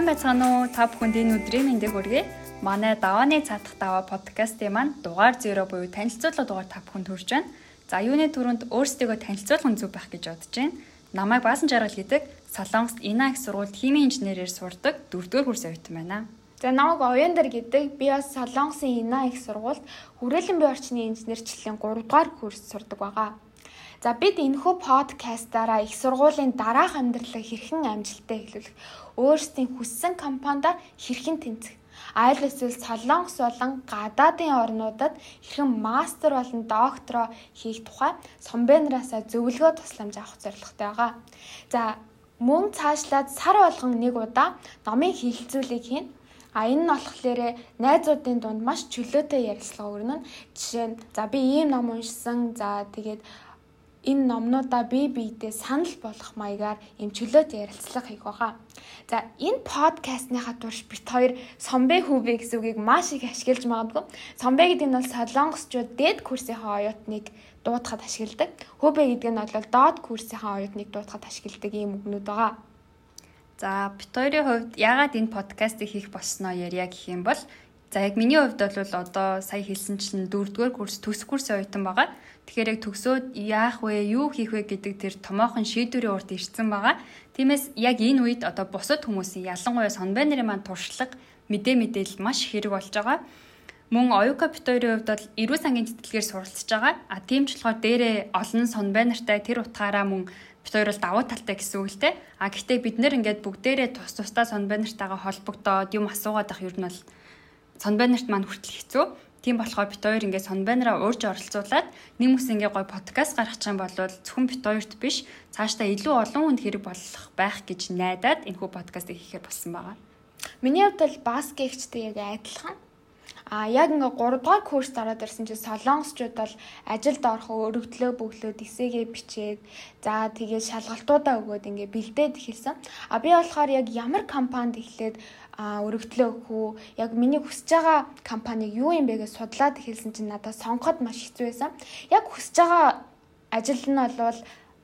сайн байцгаана уу? Та бүхэнд энэ өдрийн мэндийг хүргэе. Манай давааны цаатах даваа подкастын маань дугаар 0 буюу танилцуулга дугаар та бүхэнд хүрч байна. За юуны түрүүнд өөрсдийгөө танилцуулах зүг байх гэж бодож байна. Намайг Баасан Жаргал гэдэг Солонгост Ина их сургуульд химийн инженерээр сурдаг 4-р курс оюутан байна. За намайг Ояндэр гэдэг би бас Солонгосын Ина их сургуульд хүрээлэн бие орчны инженерчлэлийн 3-р курс сурдаг байгаа. За бид энэхүү подкастаараа их сургуулийн дараах амьдралыг хэрхэн амжилттай эхлүүлэх, өөрсдийн хүссэн компанида хэрхэн тэнцэх айл эсвэл солонгос болон гадаадын орнуудад хэрхэн мастер болон доктороо хийх тухай сомбенараасаа зөвлөгөө тусламж авах зорилготой байгаа. За мөн цаашлаад сар болгон нэг удаа номын хилцүүлгийг хийн. А энэ нь болохоор найзуудын дунд маш чөлөөтэй ярилцлага өрнө. Жишээ нь за би ийм ном уншсан. За тэгээд энэ номнуудаа бие биедээ санал болгох маягаар юм чөлөөт ярилцлага хийх байгаа. За энэ подкастныхаа турш бит хоёр сомбэ хүүбэ гэсэн үгийг маш их ашиглаж магадгүй. Сомбэ гэдэг нь бол солонгосчууд дээд курсынхаа оюутныг дуудахад ашигладаг. Хүүбэ гэдэг нь бол доод курсынхаа оюутныг дуудахад ашигладаг ийм үгнүүд байгаа. За бит хоёрын хувьд яагаад энэ подкастыг хийх болсноо ярья гэх юм бол За яг миний хувьд бол одоо сая хэлсэн чинь 4-р курс төсөх курсын оюутан байгаа. Тэгэхээр яг төгсөөд яах вэ, юу хийх вэ гэдэг тэр томоохон шийдвэрийн урд ирсэн байгаа. Тиймээс яг энэ үед одоо бусад хүмүүсийн ялангуяа сонбай нарын маань туршлага мэдээ мэдээлэл маш хэрэг болж байгаа. Мөн оюука битүүрийн хувьд бол эрүү сангийн тэтгэлгээр суралцж байгаа. А тийм ч болохоор дээрээ олон сонбай нартай тэр утгаараа мөн хоёр бол давуу талтай гэсэн үг л те. А гэхдээ бид нэр ингээд бүгдээрээ тус тусдаа сонбай нартайгаа холбогдоод юм асуугаад ах ер нь бол сонбайнарт маань хүртэл хэцүү. Тийм болохоор бит хоёр ингээд сонбайнараа уурж оролцуулаад нэг мэс ингээд гой подкаст гаргах юм бол зөвхөн бит хоёрт биш цаашдаа илүү олон хүнд хэрэг болох байх гэж найдаад энэхүү подкастыг хийхээр болсон байгаа. Миний хувьд бол баскетчтэй яг адилхан. А яг ингээ 3 дугаар курст ороод ирсэн чинь солонгосчууд бол ажилд орох өргөдлөө бөглөөд эсээгээ бичээд за тэгээд шалгалтуудаа өгөөд ингээ бэлдээд эхэлсэн. А би болохоор яг ямар компанид эхлээд өргөдлөө өгөх үү? Яг миний хүсэж байгаа компани юу юм бэ гэж судлаад эхэлсэн чинь надад сонгоход маш хэцүү байсан. Яг хүсэж байгаа ажил нь бол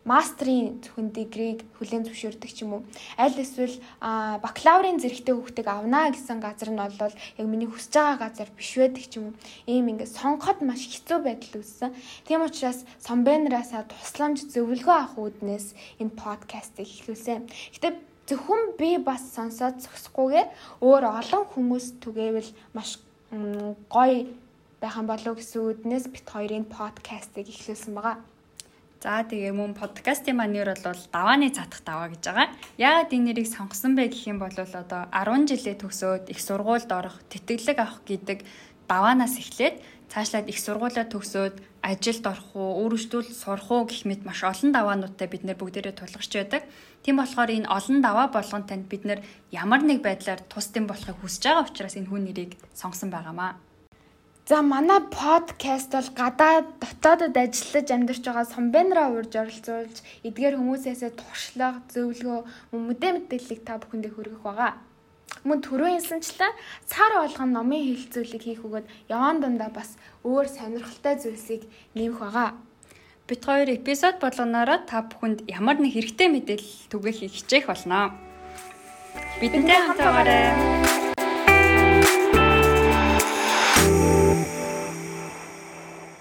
мастрын зөвхөн дегрийг хүлээн зөвшөөрдөг ч юм уу. Аль эсвэл бакалаврын зэрэгтэй хүүхдийг авнаа гэсэн газар нь бол яг миний хүсэж байгаа газар биш байдаг ч юм уу. Ийм ингээд сонгоход маш хэцүү байдал үүссэн. Тийм учраас Сомбенраасаа тусламж зөвлөгөө авах үүднээс энэ подкастыг эхлүүлсэн. Гэтэ зөвхөн би бас сонсоод зогсохгүйгээр өөр олон хүмүүс түгээвэл маш гоё байх юм болов гэсэн үднээс бит хоёрын подкастыг эхлүүлсэн байгаа. За тэгээ мөн подкастын маань нэр бол давааны цатах даваа гэж байгаа. Яагаад энэ нэрийг сонгосон бэ гэх юм бол одоо 10 жилээ төгсөөд их сургуульд орох, тэтгэлэг авах гэдэг даваанаас эхлээд цаашлаад их сургуулаа төгсөөд ажилд орох уу, өөрөжтүүл сурах уу гэх мэт маш олон даваануудтай бид нэр бүгдээрээ тулгарч байдаг. Тийм болохоор энэ олон даваа болгон танд бид нэр ямар нэг байдлаар тусдим болохыг хүсэж байгаа учраас энэ хүн нэрийг сонгосон байгаамаа. За манай подкаст бол гадаад дотоодод ажиллаж амьдарч байгаа сомбенраа урьж оролцуулж эдгээр хүмүүсээсээ туршлага, зөвлөгөө, мэдээ мэдээллийг та бүхэндээ хүргэх байгаа. Мөн түрүү хэлсэнчлэн цар болгон номын хилцүүлэг хийх өгöd яваан дундаа бас өөр сонирхолтой зүйлсийг нэмэх байгаа. Бит хоёр эпизод болгоноороо та бүхэнд ямар нэг хэрэгтэй мэдээлэл түгээх хичээх болно. Бидэнтэй хамтаагаарай.